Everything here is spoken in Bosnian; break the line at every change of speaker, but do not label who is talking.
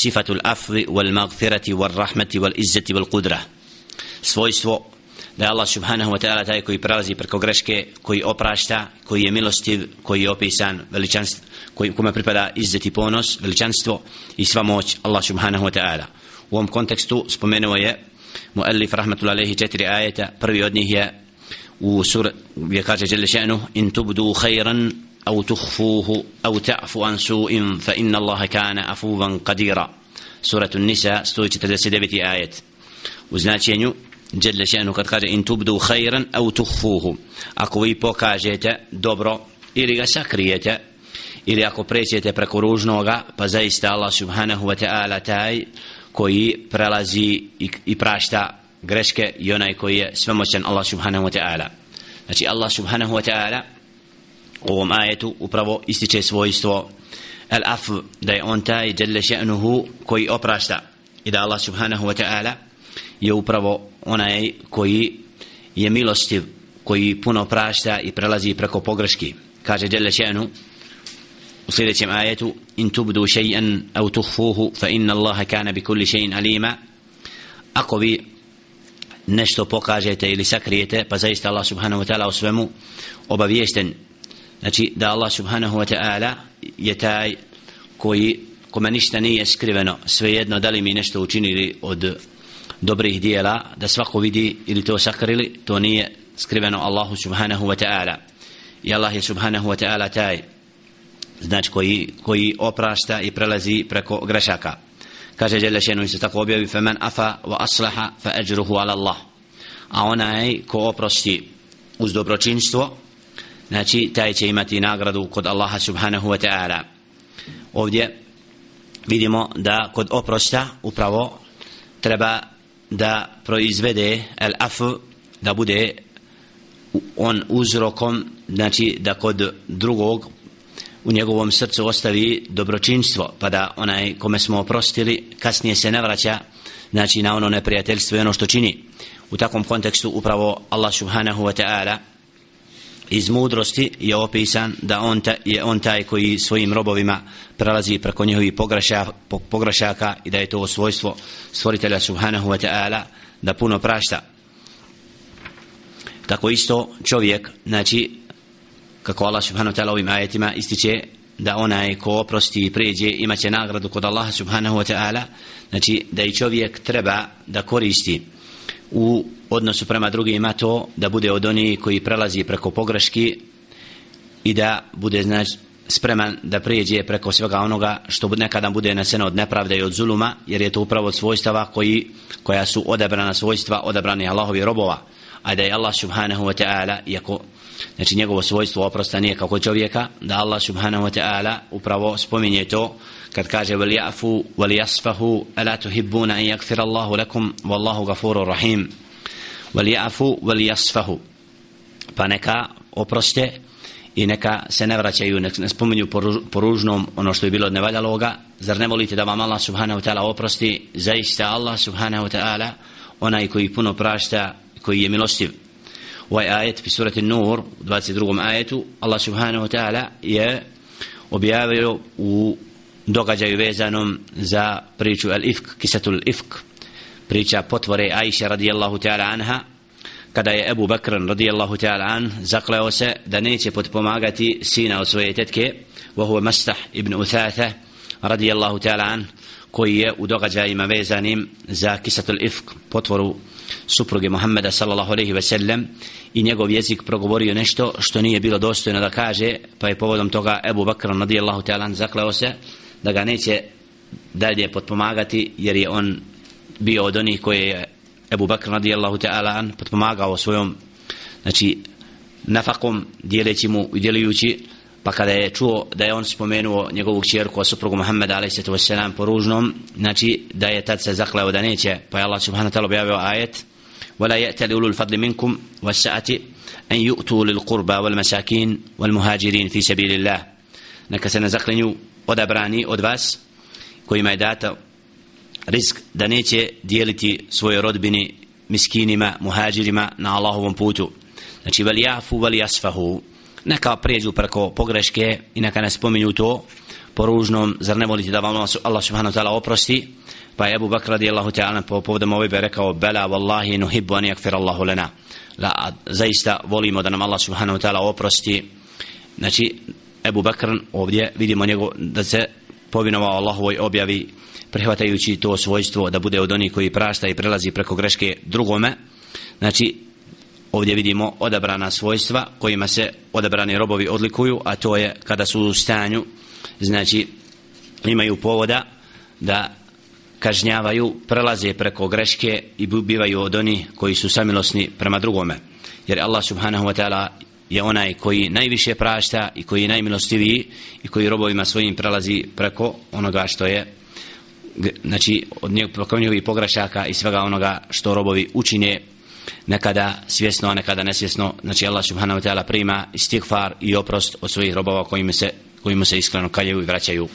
sifatu l'afvi wal magfirati wal rahmeti wal izzeti wal kudra svojstvo da je Allah subhanahu wa ta'ala taj koji prelazi preko greške koji oprašta koji je milostiv koji je opisan veličanstvo koji kome pripada izzeti ponos veličanstvo i sva moć Allah subhanahu wa ta'ala. U ovom kontekstu spomenuo je muallif rahmatullahi alejhi četiri ajeta. Prvi od njih je u sur gdje kaže jelle in tubdu khairan أو تخفوه أو تعفو عن سوء فإن الله كان عفوا قديرا سورة النساء 149 آية وزناتينيو جل شأنه قد قال إن تبدوا خيرا أو تخفوه أكو vi pokažete dobro ili ga sakrijete ili ako prećete preko ružnoga pa zaista Allah subhanahu wa ta'ala taj koji prelazi i, i prašta greške i onaj koji je svemoćan Allah subhanahu wa ta'ala znači Allah subhanahu wa ta'ala u ovom ajetu upravo ističe svojstvo al af da je on taj jelle še'nuhu koji oprašta. I da Allah subhanahu wa ta'ala je upravo onaj koji je milostiv koji puno prašta i prelazi preko pogreški. Kaže jelle še'nu u sljedećem ajetu in tubdu še'an au tuhfuhu fa inna Allaha kana bi kulli še'in alima. Ako vi nešto pokažete ili sakrijete pa zaista Allah subhanahu wa ta'ala o svemu obaviješten znači da Allah subhanahu wa ta'ala je taj koji kome ništa nije skriveno svejedno da li mi nešto učinili od dobrih dijela da svako vidi ili to sakrili to nije skriveno Allahu subhanahu wa ta'ala. I Allah je subhanahu wa ta'ala taj znači koji, koji oprašta i prelazi preko grešaka. Kaže Đelešenu isto tako objavi femen afa wa aslaha fa ajruhu ala Allah. A onaj ko oprosti uz dobročinstvo znači taj će imati nagradu kod Allaha subhanahu wa ta'ala. Ovdje vidimo da kod oprosta upravo treba da proizvede el af da bude on uzrokom znači da kod drugog u njegovom srcu ostavi dobročinstvo pa da onaj kome smo oprostili kasnije se ne vraća znači na ono neprijateljstvo i ono što čini. U takvom kontekstu upravo Allah subhanahu wa ta'ala iz mudrosti je opisan da on ta, je on taj koji svojim robovima prelazi preko njihovih pogreša, pogrešaka i da je to svojstvo stvoritelja subhanahu wa ta'ala da puno prašta. Tako isto čovjek znači kako Allah subhanahu wa ta'ala ovim ajetima ističe da onaj ko oprosti i pređe imaće nagradu kod Allaha subhanahu wa ta'ala. Znači da i čovjek treba da koristi u odnosu prema drugima to da bude od onih koji prelazi preko pogreški i da bude znači spreman da prijeđe preko svega onoga što nekada bude naseno od nepravde i od zuluma jer je to upravo od svojstava koji, koja su odabrana svojstva odabrani Allahovi robova. A da je Allah subhanahu wa ta'ala iako znači njegovo svojstvo oprosta nije kako čovjeka da Allah subhanahu wa ta'ala upravo spominje to kad kaže wal ya'fu wal yasfahu ala tuhibbuna an yaghfira Allahu lakum wallahu ghafurur rahim. Wal ya'fu wal yasfahu pa neka oproste i neka se ne vraćaju nek ne spominju po ružnom ono što je bilo od nevaljaloga. Zar ne volite da vam Allah subhanahu wa ta'ala oprosti? Zaista Allah subhanahu wa ta'ala onaj koji puno prašta koji je milostiv ovaj ajet fi surati Nur u 22. ajetu Allah subhanahu wa ta'ala je objavio u događaju vezanom za priču al-ifk, kisatul ifk priča potvore Aisha radijallahu ta'ala anha kada je Ebu Bakr radijallahu ta'ala an zakleo se da neće potpomagati sina od svoje tetke wa huwa Mastah ibn Uthatha radijallahu ta'ala an koji je u događajima vezanim za kisatul ifk potvoru supruge Muhammeda sallallahu alejhi ve sellem i njegov jezik progovorio nešto što nije bilo dostojno da kaže pa je povodom toga Ebu Bakr radijallahu ta'ala zakleo se da ga neće dalje potpomagati jer je on bio od onih koje je Ebu Bakr radijallahu ta'ala potpomagao svojom znači nafakom dijeleći mu i djelujući pa kada je čuo da je on spomenuo njegovu kćerku, suprugu Muhammeda a.s. ve po ružnom, znači da je tad se zakleo da neće, pa je Allah subhanahu ta'ala objavio ajet: "Wala ya'tali ulul fadli minkum was-sa'ati an yu'tu lil qurba wal masakin wal muhajirin fi sabilillah." Neka se ne zaklinju odabrani od vas kojima je data risk da neće dijeliti svoje rodbini miskinima, muhađirima na Allahovom putu. Znači, velijafu, velijasfahu, neka pređu preko pogreške i neka ne spominju to po ružnom, zar ne volite da vam Allah subhanahu wa ta'ala oprosti? Pa je Abu Bakr radijallahu ta'ala po povodom ove be rekao, bela wallahi nuhibbu an yakfir Allahu lana. La, zaista volimo da nam Allah subhanahu wa ta'ala oprosti. Znači, Ebu Bakr ovdje vidimo njegov, da se povinovao Allahovoj objavi prihvatajući to svojstvo da bude od onih koji prašta i prelazi preko greške drugome znači ovdje vidimo odabrana svojstva kojima se odabrani robovi odlikuju a to je kada su u stanju znači imaju povoda da kažnjavaju, prelaze preko greške i bivaju od oni koji su samilosni prema drugome. Jer Allah subhanahu wa ta'ala je onaj koji najviše prašta i koji je najmilostiviji i koji robovima svojim prelazi preko onoga što je znači od njegovih pogrešaka i svega onoga što robovi učine nekada svjesno, a nekada nesvjesno znači Allah subhanahu wa ta'ala prima istighfar i oprost od svojih robova kojima se, kojima se iskreno kaljaju i vraćaju.